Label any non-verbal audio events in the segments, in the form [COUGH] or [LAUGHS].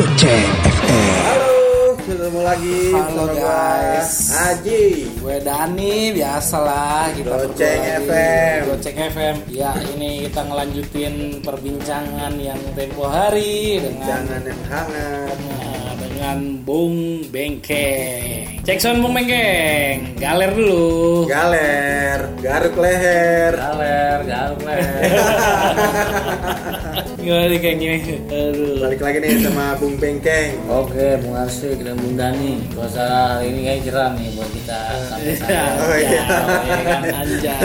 FM. Halo, ketemu lagi Halo, guys. Haji. Gue Dani, biasalah kita Goceng FM. Goceng FM. Ya, ini kita ngelanjutin perbincangan yang tempo hari dengan Jangan yang hangat. Nah, dengan Bung Bengkeng. Cek sound Bung Bengkeng. Galer dulu. Galer, garuk leher. Galer, galer. [LAUGHS] Gimana nih kayak gini? Aduh. Balik lagi nih sama Bung Bengkeng. Oke, Bung Arsik dan Bung Dani. Hari ini kayak jeram nih buat kita Ya, santai-santai. [LAUGHS] Oh, iya. ya kan anjay.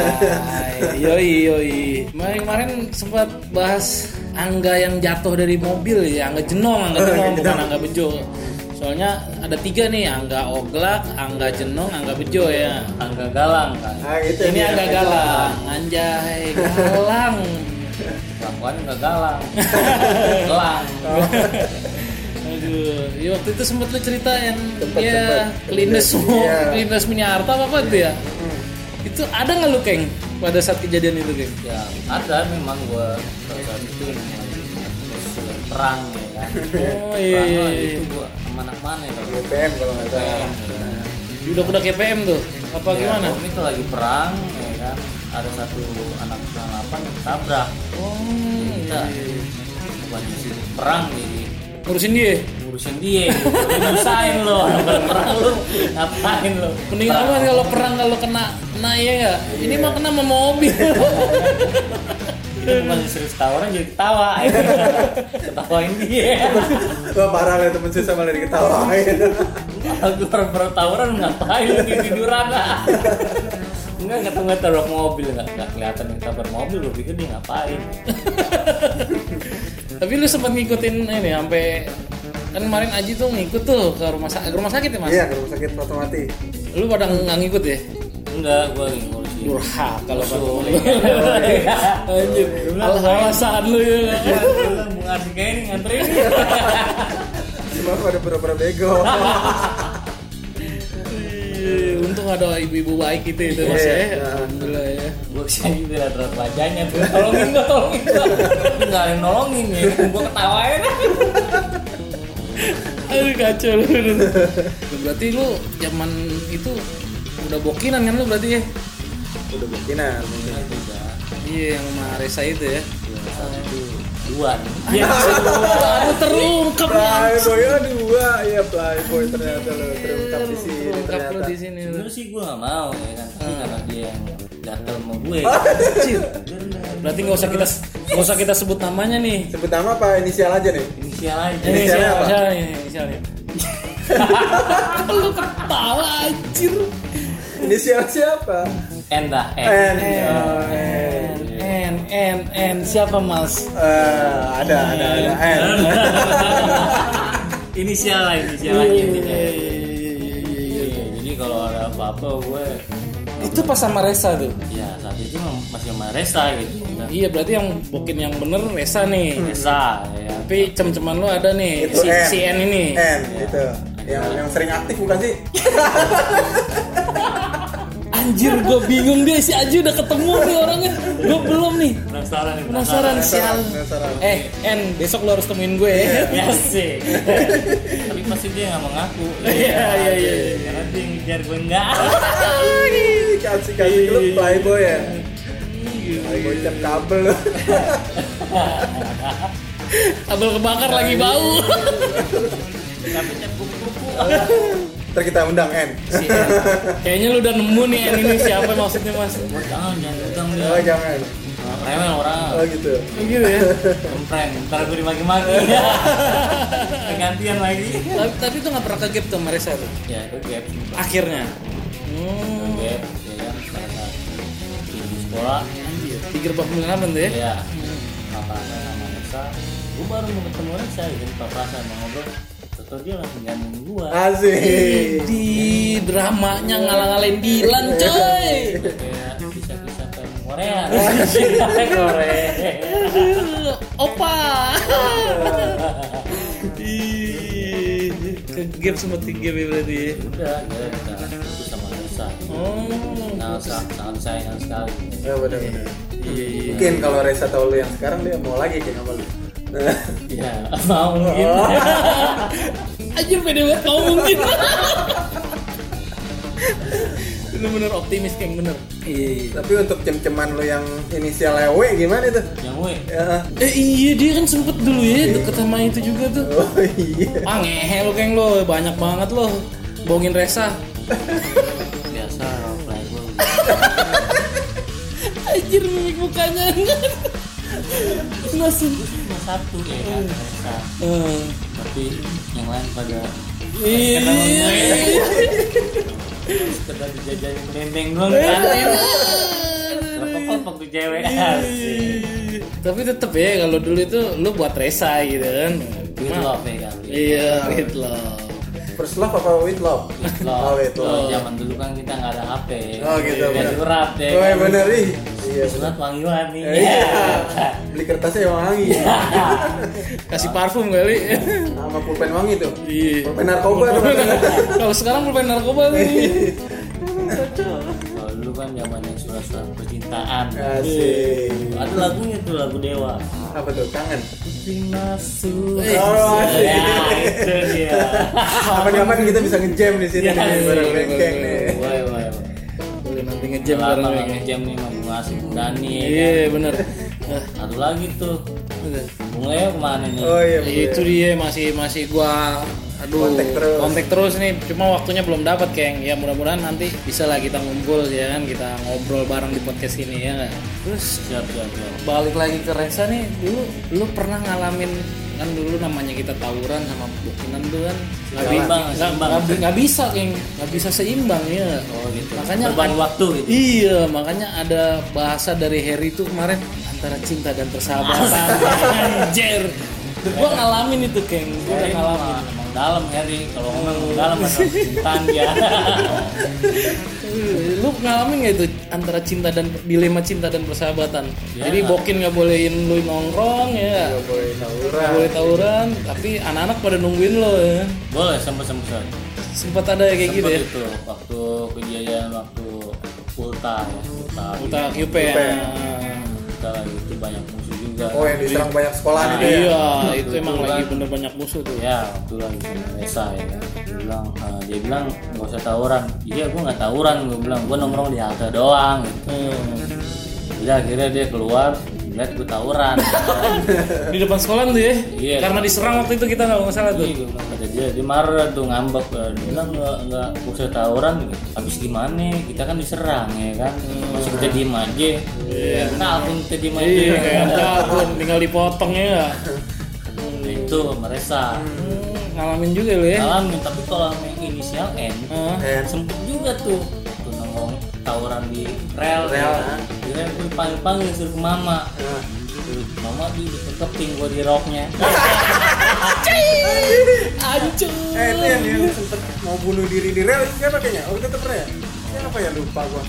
Yoi yoi. Kemarin kemarin sempat bahas angga yang jatuh dari mobil ya, angga jenong, angga jenong bukan angga bejo. Soalnya ada tiga nih, angga oglak, angga jenong, angga bejo ya. Angga galang kan. Ah, itu Ini dia. angga galang, anjay, galang. Perempuan enggak galang. [LAUGHS] Gelang. Aduh, ya waktu itu sempat lu cerita yang ya kelindes Iya. kelindes Miniarta apa apa tuh ya? Itu ada nggak lu keng pada saat kejadian itu keng? Ya, ada memang gua saat itu perang ya kan. Oh iya Perang iya. iya. itu gua mana mana ya kalau BPM kalau nggak salah. Udah udah KPM tuh? Apa Ya, gimana? Kami itu lagi perang ya kan. Ada satu anak 98 tabrak. Oh, Kita iya. bukan di situ perang jadi ngurusin dia. ngurusin dia nyusahin lo perang lu ngapain lo Mending apa kalau perang kalau kena kena ya nggak? Ini mah kena sama mobil. kita bukan serius tawaran jadi ketawa ketawain dia Wah parah lah temen susah malah diketawain. aku baru baru tawaran ngapain lu di tiduran Enggak ketemu taruh mobil nggak nggak kelihatan yang tabar mobil lu pikir dia ngapain [LAUGHS] Tapi lu sempat ngikutin ini sampai kan kemarin Aji tuh ngikut tuh ke rumah sakit, rumah sakit ya mas? Iya, ke rumah sakit Fatmawati. Lu pada nggak ngikut ya? enggak gua ngurusin Durhaka kalau kata [LAUGHS] Anjir, al alasan lu ya. Arsika ini nganterin Semua [LAUGHS] pada pura-pura bego. Untung ada ibu-ibu baik gitu itu mas Iya, ya. nah. Alhamdulillah ya. ke sini juga lihat raut wajahnya tuh tolongin gua tolongin Tapi nggak ada yang nolongin ya gua ketawain Aduh kacau lu. Berarti lu zaman itu udah bokinan kan lu berarti ya? Udah bikinan. Iya yang sama Resa itu ya. satu dua Ya, aduh terungkap. Playboy oh, dua, iya Playboy ternyata lo terungkap di sini Terungkap ternyata. di sini. lu. Sebenernya sih gue gak mau ya kan Tapi karena dia yang gatel sama gue Anjir. Berarti nggak usah kita nggak usah kita sebut namanya nih. Sebut nama apa inisial aja nih? Inisial aja Ini Inisialnya apa? Inisialnya, inisialnya. Lu ketawa anjir. Inisial siapa? N dah N N. N, N. N, N, N, siapa mas? Eh, ada, ada, ada N. [LAUGHS] Inisial lah Inisial Iya, intinya. iya, iya, iya, iya. Iya, Jadi kalau ada apa-apa gue Itu pas sama Resa tuh. Ya saat itu masih sama Resa gitu kan Iya berarti yang bokin yang bener Resa nih. Resa ya Tapi cem-ceman lu ada nih Itu si, N. si N ini. N, gitu. Yang yang sering aktif bukan sih? [LAUGHS] Anjir gue bingung deh si Aji udah ketemu nih orangnya. Gue belum nih. Penasaran nih Penasaran sial. Penasaran. Eh N besok lu harus temuin gue ya. Ya sih [LAUGHS] Tapi pasti dia gak mau ngaku Iya, iya, iya. Karena dia ngejar gue enggak Kasih kasih lu Playboy ya. Playboy cap kabel. Kabel kebakar lagi bau. Tapi cat kupu-kupu [LAUGHS] Ntar kita undang N. Si N. Kayaknya lu udah nemu nih N ini siapa maksudnya mas? Jangan jangan utang dia Oh jangan. Rewel orang Oh gitu. Gitu ya. Kempren, ntar gue dimaki-maki [LAUGHS] Gantian lagi tapi, tapi tuh nggak pernah ke gap tuh sama Resa tuh. Ya itu gap Akhirnya. Hmm. Gap, ya kan di sekolah Anjir. Di gerbang pengalaman tuh ya. Ya Papa sama Nesa Gue baru mau ketemu Nesa Jadi Papa sama ngobrol Terus dia langsung gandeng gue Asik. Di dramanya ngalang-ngalain Dilan coy. Kayak kisah-kisah film Korea [LAUGHS] Korea Opa. Ih, ke gap sempat ke gap ya berarti ya. Udah, ya kita putus sama Nesa Oh. Nah, sa- sangat sayang sekali Ya benar benar. Iya iya. Mungkin kalau Reza tahu lu yang sekarang dia mau lagi kayak sama lu. Ya mau mungkin [LAUGHS] Anjir pede banget mau mungkin. Bener-bener optimis Keng bener. Iya. Tapi untuk cem-ceman lu yang inisial W gimana tuh? yang we Ya. Eh iya dia kan sempet dulu ya deket sama itu juga tuh. Oh iya. Ah ngehe lo Keng lo banyak banget lo. Bohongin Resa. biasa playboy [LAUGHS] Anjir mimik mukanya. Langsung. Satu ya kan Resa. Eh, tapi yang lain pada Iya. sekedar dijajanin dendeng doang kan kelompok tuh cewek asik Tapi tetep ya kalau dulu itu lu buat Resa gitu kan. With love ya kali Iya, with love. First love apa with love? With Oh, love with love. Zaman dulu kan kita nggak ada HP Oh, gitu, ya bener. surat deh Oh iya bener ih. Iya. surat wangi-wangi Eh, Iya. [LAUGHS] Beli kertasnya yang wangi. [LAUGHS] Kasih parfum kali. Sama pulpen wangi tuh. Iya. Pulpen narkoba. [LAUGHS] Kalau sekarang pulpen narkoba nih. kalau dulu kan zamannya surat-surat percintaan Asik. ada lagunya tuh lagu dewa Apa tuh? Kangen. Masuk Oh, asik. ya itu dia Kapan-kapan kita bisa ngejam di sini Ya, nih bareng iya, nih. Woi, woi, woi. Boleh nanti ngejam Lama bareng nggak nih. ngejam nih sama Bung Asik Bung Dani ya Iya kan? bener. Nah, Satu lagi tuh. Bung Leo ke mana nih? Oh iya. itu dia masih masih gua aduh Kontak terus. kontak terus nih cuma waktunya belum dapat keng ya mudah-mudahan nanti bisa lah kita ngumpul ya kan kita ngobrol bareng di podcast ini ya nggak terus Siap, siap, siap. balik lagi ke Resa nih dulu lu pernah ngalamin kan dulu namanya kita tawuran sama bukinan tuh kan nggak Seimbang, nggak- bisa keng nggak bisa seimbang ya Oh gitu. Makanya- Beban waktu gitu. Iya, makanya ada bahasa dari Harry itu kemarin antara cinta dan persahabatan. [LAUGHS] Anjir. Gua ngalamin itu, Keng. Gua udah ngalamin. emang dalam Harry. Kalau ngomong emang dalam ada percintaan dia. [LAUGHS] Ngalamin gak itu antara cinta dan dilema cinta dan persahabatan? Ya. Jadi bokin nggak bolehin lu nongkrong ya. Gak boleh Nggak tawuran. boleh tawuran, tapi anak-anak pada nungguin lo ya. Boleh sempet sempet. Sempat ada kayak gitu ya. itu waktu kejadian waktu Ulta ya. Ulta. Kita QP ya. Ulta lagi itu banyak musuh juga. Oh yang diserang banyak sekolah Nah, gitu ya. Iya, itu Itu emang lagi bener banyak musuh tuh. Ya, lagi sama Resa ya. Dia bilang, eh, dia bilang nggak usah tawuran. Iya, gua nggak tawuran. Gue bilang, gua nongkrong di halte doang. Gitu. Hmm. Udah akhirnya dia keluar, lihat gue tawuran. [LAUGHS] Di depan sekolah tuh ya. Iya. Karena diserang waktu itu kita nggak masalah tuh. Iya, kata dia, dia marah tuh ngambek. Eh, Dia bilang nggak nggak usah tawuran. Habis gimana? Kita kan diserang ya kan. Masih kita diem aja. Iya. Takut kita diem aja. Iya, kayak takut tinggal dipotong ya. Nah, itu meresa. Hmm, ngalamin juga lo ya. Ngalamin, tapi kalau yang inisial N? Eh, sempet juga tuh nongkrong tawuran di rel Rel, ya. ah. di rel gue panggil panggil suruh ke mama nah. Tuh, mama di keping gue di roknya [LAUGHS] Ancur. Eh itu yang, yang sempet mau bunuh diri di rel itu siapa kayaknya? Oh itu pernah ya? Siapa ya lupa gua.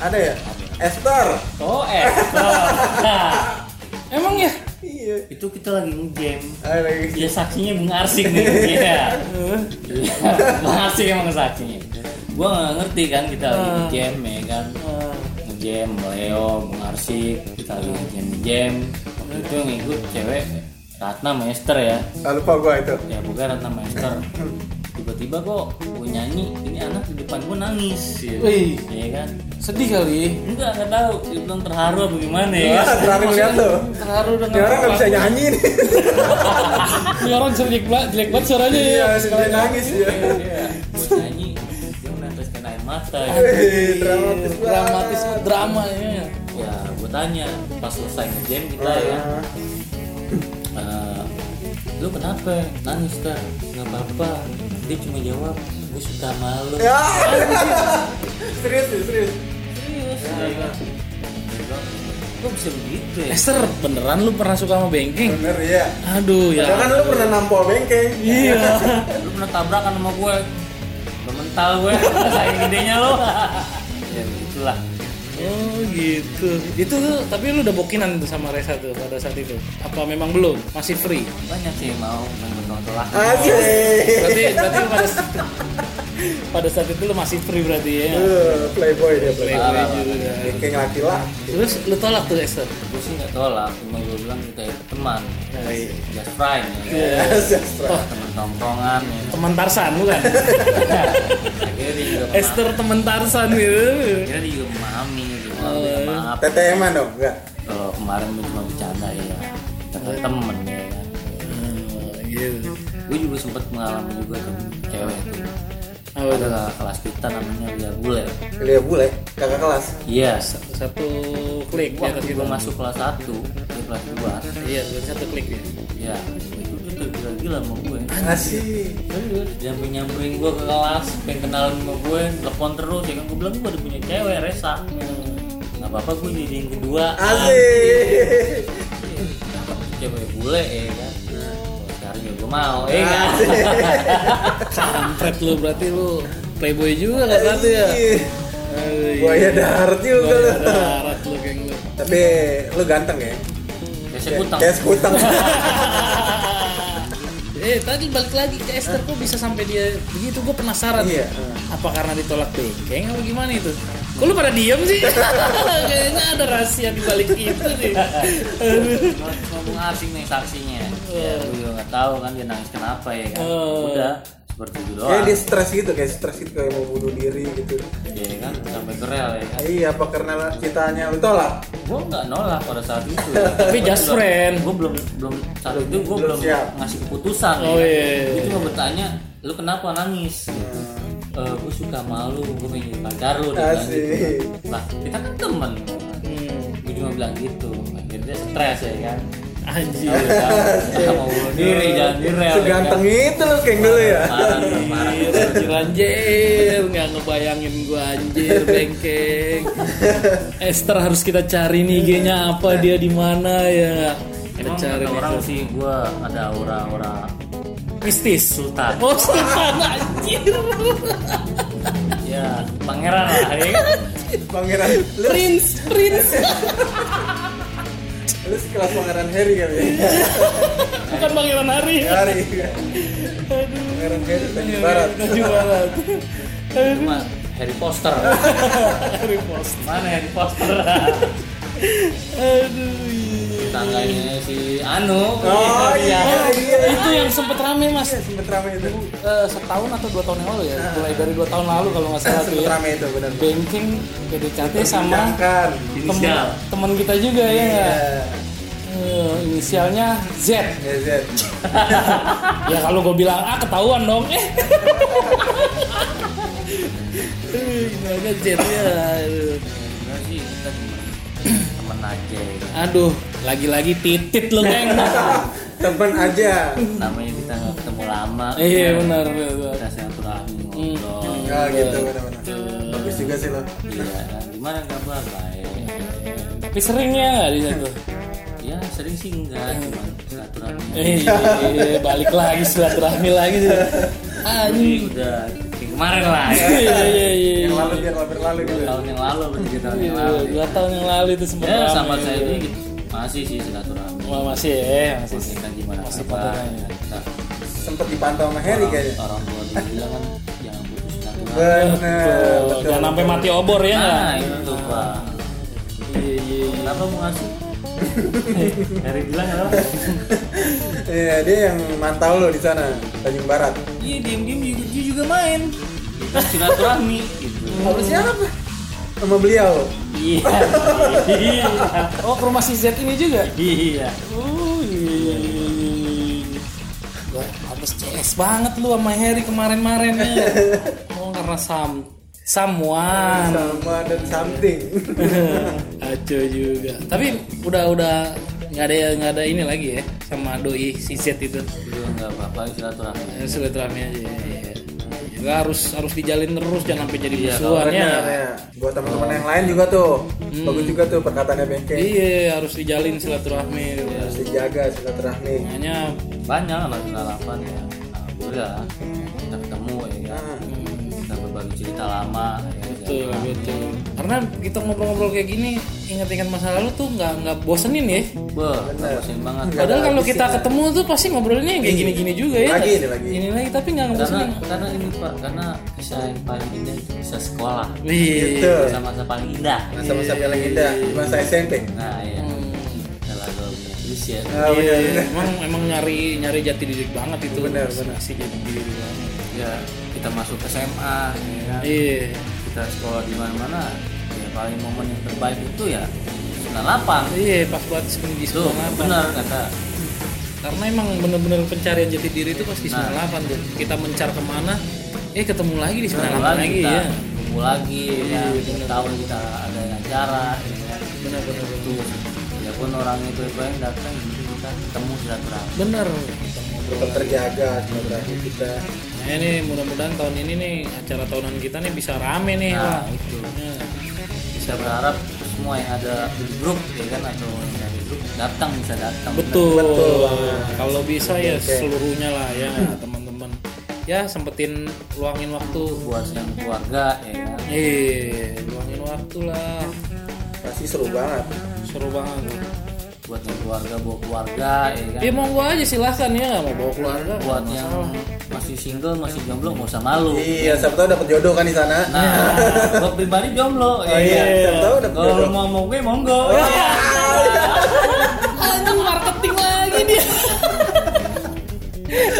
Ada ya? Esther. oh eh nah, Emang ya? Iya. itu kita lagi ngejam Ah, lagi. dia saksinya Bung Arsik nih [LAUGHS] iya Iya, Bung Arsik emang saksinya gue nggak ngerti kan kita lagi Ah. ngejam ya kan Ah, ngejam Leo Bung Arsik kita lagi ngejam ngejam waktu itu yang ikut cewek Ratna Maester ya Ah, lupa gua itu. ya bukan Ratna Maester tiba-tiba kok gue nyanyi ini anak di depan gue nangis ya, Wih. ya kan sedih kali. enggak nggak tahu dia bilang terharu apa gimana ya Wah, terakhir lihat tuh. Terharu dengan Dia orang nggak bisa nyanyi nih. Ini orang jelek banget, jelek banget suaranya ya. Iya, dia nangis ya. Mata ya. Dramatis banget. Dramatis drama ya. ya gue tanya pas selesai ngejam kita ya eh, lu kenapa nangis kan nggak apa-apa dia cuma jawab gue suka malu Ya. [LAUGHS] serius, serius, serius. serius ya kan kok bisa begitu ya Esther, beneran lu pernah suka sama bengking? Bener ya. Aduh ya. Padahal kan lu pernah nampol bengkeng. Iya. lu pernah tabrakan sama gue mental gue [LAUGHS] saking gedenya lo. Ya begitulah Oh gitu. Itu tuh, tapi lu udah bokinan tuh sama Resa tuh pada saat itu. Apa memang belum? Masih free? banyak sih mau betul lah Asik. Berarti berarti pada Pada saat itu lu masih free berarti ya. Eh, playboy dia playboy Playboy juga. kayak laki-laki Terus lu tolak tuh Esther. gue sih nggak tolak cuma gue bilang kita itu teman just friend ya Iya. Sastra. teman tongkrongan ya Teman Tarsan bukan? Esther teman Tarsan gitu. akhirnya dia juga memahami minta maaf. TTM-an dong? Enggak. Kalau kemarin gue cuma bercanda ya kata temen ya kan Oh, gitu. gue juga sempat mengalami juga tuh cewek tuh. Oh, ada kakak kelas kita namanya Lia Bule. Dia bule? Kakak kelas? Iya. Satu klik atas waktu gitu. gue masuk kelas 1 dia kelas 2 Iya, satu klik ya. ya gila-gila sama gue. Asik. Serius, dia sampai nyamperin gue ke kelas, pengen kenalin sama gue, telepon terus ya kan gue bilang gue udah punya cewek, Resa Gak apa-apa gue jadi yang kedua. Asik. Dapat cewek bule ya kan. Sekarang ya gue mau, ya kan. Kampret lu berarti lu playboy juga kan berarti ya. Aduh, iya. buaya darat juga lu. Buaya darat lu geng lu. tapi lu ganteng ya? Ya saya utang kayak sekutang [LAUGHS] Eh tadi balik lagi ke Esther kok bisa sampai dia begitu gue penasaran. Iya. Apa karena ditolak bengkeng apa gimana itu? Kok lu pada diem sih? [LAUGHS] Kayaknya ada rahasia di balik itu nih. Ngomong asing nih saksinya Ya gue juga gak tahu kan dia nangis kenapa ya kan Oh. Udah, seperti itu kayak doang. dia stres gitu kayak stres gitu kayak mau bunuh diri gitu. Ya kan, sampai ke rel ya kan? Iya apa karena citanya lu tolak gue nggak nolak pada saat itu. [LAUGHS] Tapi just friend. gue belum belum saat itu gue belum belum siap. ngasih keputusan Oh, ya. iya. gue cuma bertanya lu kenapa nangis? Eh gue suka malu gue pengen pacar lu dia bilang Asik. gitu lah kita kan temen. Hmm, gue cuma bilang gitu. Akhirnya dia stres ya kan anjir. Mau bunuh diri jangan di rel ya seganteng kan? itu lu kayak dulu ya Anjir, anjir, anjir, nggak ngebayangin gua anjir bengkeng. Esther harus kita cari nih IG-nya apa dia di mana ya. Kita Emang cari orang sih gue ada aura-aura mistis. sultan Oh, sultan anjir. ya pangeran lah ya kan pangeran Prince, Prince. [LAUGHS] lu sekelas pangeran Harry kali ya Bukan Pangeran Hari. Harry pangeran Harry Tanjung Barat Tanjung Barat. cuma Harry Potter Harry Potter. mana Harry Potter Aduh. Iya. tangganya si Anu. Oh iya Oh, iya. itu yang sempet rame mas. Iya, sempet rame itu. Eh, setahun atau dua tahun yang lalu ya. Mulai dari dua tahun lalu kalau nggak salah [LAUGHS] tuh sempet ya. rame itu benar. Banking PDKT sama temen, Inisial. temen kita juga ya? Iya. Eh, inisialnya Z. [LAUGHS] Ya, [LAUGHS] Z. ya kalau gue bilang A ketahuan dong. Eh gimana Z ya. Enggak sih? Kita cuma temen aja. Aduh lagi-lagi titit lo geng [LAUGHS] temen aja. Namanya kita nggak ketemu lama. Iya benar benar kita silaturahmi ngobrol. Ya gitu benar-benar bagus juga sih lo iya gimana kabar? Baik. Tapi sering ya nggak di situ ya sering sih enggak cuma silaturahmi. Eh, [LAUGHS] balik lagi silaturahmi lagi. Anjing. udah kemarin lah ya. Iya iya iya. yang lalu biar lalu berlalu dua gitu tahun yang lalu tiga tahun yang Iya, lalu. Dua tahun yang lalu itu sempat ya sama saya ini gitu. Masih sih silaturahmi Wah, masih ya, masih. kita gimana Masih kabar kontekannya. kita sempet dipantau sama Harry kayaknya orang tua dulu bilang kan jangan putus silaturahmi bener Tuh, betul. Jangan sampai mati obor ya nah itu pak Iya iya. iya. kenapa mau ngasih [LAUGHS] Harry bilang apa [LAUGHS] Iya, dia yang mantau lo di sana, Tanjung Barat. iya diem diem juga dia juga main kita silaturahmi gitu Sama siapa? Sama beliau. Iya iya Oh, ke rumah si Z ini juga? iya Oh iya. iya, iya. Wah, habis CS banget lu sama Harry kemarin-kemarin ya. Oh, karena sam someone. Sama dan something. [LAUGHS] Aco juga. Tapi udah udah nggak ada nggak ada ini lagi ya sama doi si Z itu. udah nggak apa-apa silaturahmi silaturahmi aja. Ya, Nggak harus harus dijalin terus jangan sampai jadi Iya, musuhan ya. Ya. Buat teman-teman yang lain juga tuh. Bagus juga tuh perkataannya Bengke. Iya harus dijalin silaturahmi. Harus dijaga silaturahmi. Makanya banyak anak pengalaman ya alhamdulillah kita ketemu ya kan Nah, kita berbagi cerita lama ya betul betul karena kita ngobrol-ngobrol kayak gini ingat-ingat masa lalu tuh nggak nggak bosenin ya Wah, bosen banget. padahal kalau kita ketemu tuh pasti ngobrolnya kayak gini-gini juga ya Lagi ini lagi. ini lagi tapi nggak Karena ngebosenin karena ini Pak, karena kisah yang paling indah itu kisah sekolah. Wih, Gitu. Masa-masa paling indah. Masa-masa yang indah di masa SMP. Nah, iya. Hmm. Ya. Ah, benar, Iya, benar. emang emang nyari nyari jati diri banget itu Benar, benar. masih jati diri banget Ya, kita masuk SMA, ya kan. iya Kita sekolah di mana-mana. Ya paling momen yang terbaik itu ya 98. iya pas buat di Tuh, sekolah apa benar kata. karena emang bener-bener pencarian jati diri itu pas di Nah. 98 tuh kita mencar ke mana eh ketemu lagi di 98 Ketemu lagi, kita ya kumpul lagi ya Iya, kita tahu kita ada acara ya kan. benar-benar itu ya pun orang itu yang datang kita ketemu silaturahmi bener Tetap terjaga silaturahmi kita. nah ini mudah-mudahan tahun ini nih acara tahunan kita nih bisa rame nih Nah, Wak. itu. Ya. bisa berharap semua yang ada di grup ya kan atau yang dari grup datang bisa datang betul, Betul kalau bisa ya Oke. seluruhnya lah ya teman-teman ya sempetin luangin waktu buat yang keluarga ya kan eh luangin waktu lah Pasti seru banget. seru banget. Buat yang keluarga bawa keluarga ya kan ya monggo aja silahkan ya nggak mau bawa keluarga buat yang masih single masih jomblo nggak usah malu Iya, siapa tahu dapat jodoh kan di sana. nah gua pribadi jomblo Oh iya, siapa tahu dapat kalau jodoh. mau mau gue monggo Anjing marketing lagi dia.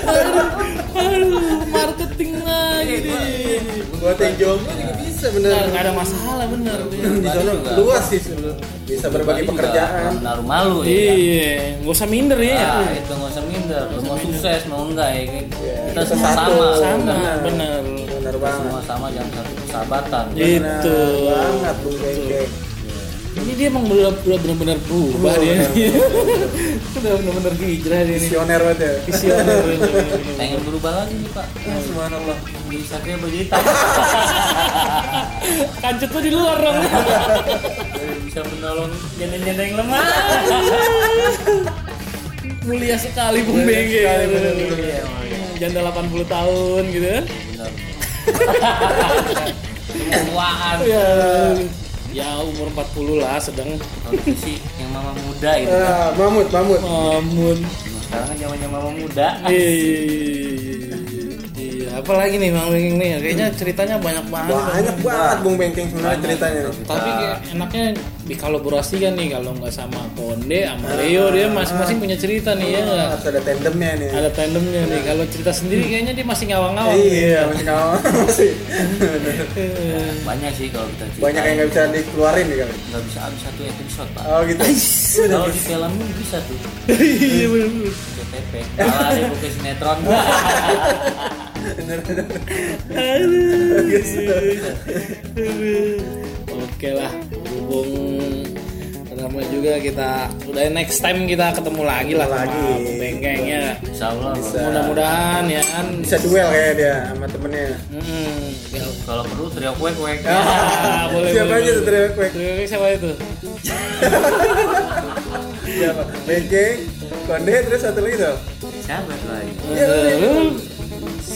aduh, aduh, marketing lagi dia. Buat yang jomblo juga bisa bener. nggak ada masalah bener. Di sana luas sih bisa berbagi pekerjaan. naruh malu ya kan? Iya, nggak usah minder ya. Nah, itu nggak usah minder. Lu mau sukses mau enggak ya kan? Iya, Kita kita semua satu. sama. Sama, Benar. bener. Bener Kita banget. semua sama jangan satu persahabatan. Iya. Itu. banget Bung. Ini dia emang udah udah bener-bener berubah dia. Udah bener-bener hijrah ini. Visioner banget ya. Visioner. Pengen berubah lagi nih Pak. Subhanallah. Bisa kayak baju hitam. Kancut tuh di luar dong. Bisa menolong janda-janda yang lemah. [LAUGHS] Mulia sekali Bung Bengke. Janda 80 tahun gitu kan. Benar. [LAUGHS] Ketuaan. Ya, ya umur 40 lah sedang itu sih yang mama muda itu. kan. Ah, Mamut, mamut. Mamun. Sekarang kan zamannya mama muda. Iya, apalagi nih Bang Bengkeng nih? Kayaknya ceritanya banyak banget. Banyak banget Bung Bengkeng sebenarnya ceritanya. nih. Tapi kayak enaknya dikolaborasikan nih kalau nggak sama Konde sama Leo dia masing-masing punya cerita nih ya nggak? Harus ada tandemnya nih. Ada tandemnya nih. Kalau cerita sendiri kayaknya dia masih ngawang-ngawang. Iya, masih masih. [LAUGHS] Banyak sih kalau kita cerita. Banyak yang nggak bisa dikeluarin nih kali. nggak bisa habis satu episode Pak. Oh gitu. [LAUGHS] Kalau di film bisa tuh. Iya bener. CTP. Kalau ada buku sinetron. [LAUGHS] Oke lah, hubung lama juga kita udah next time kita ketemu lagi lah sama Lagi. Bung Bengkeng ya. Insya Allah. Bisa. Mudah-mudahan ya kan. Bisa duel kayak dia sama temennya. Hmm, ya. Kalau perlu teriak kuek kuek. Ah, boleh Siapa boleh, aja tuh teriak kuek? Teriak siapa itu? Siapa? Bengkeng, Konde, terus satu lagi tuh. Siapa tuh lagi? Eh, lu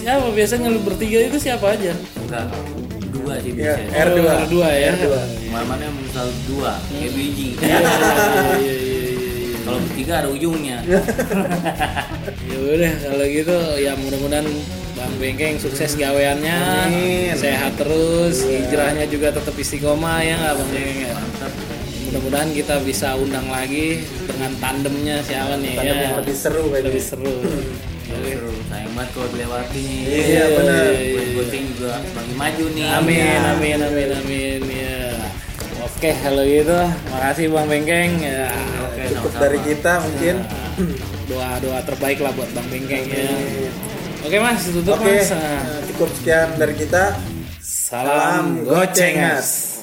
siapa biasanya lu bertiga itu siapa aja? Enggak. Dua sih Ya, bisa. R2. Oh, R2 ya. R2. Mana yang misal dua, kayak biji. Iya, iya, iya, iya, iya. Kalau bertiga ada ujungnya. [LAUGHS] Ya udah kalau gitu ya mudah-mudahan Bang Bengkeng sukses gaweannya, Amin. sehat terus, hijrahnya juga tetap istiqomah ya nggak Bang Bengkeng ya. Mudah-mudahan kita bisa undang lagi dengan tandemnya siapa nih Tandem ya. yang lebih seru kayaknya. Lebih seru. Seru, sayang banget kalau dilewati. Iya, benar. Goceng juga semakin maju nih. Amin, amin, amin, amin ya. Oke, kalau gitu, makasih Bang Bengkeng ya. Oke, Cukup dari kita mungkin. [CLEARS THROAT] Doa-doa terbaik lah buat Bang Bengkeng ya. Oke Mas, tutup Mas. Cukup sekian dari kita. Salam gocengas.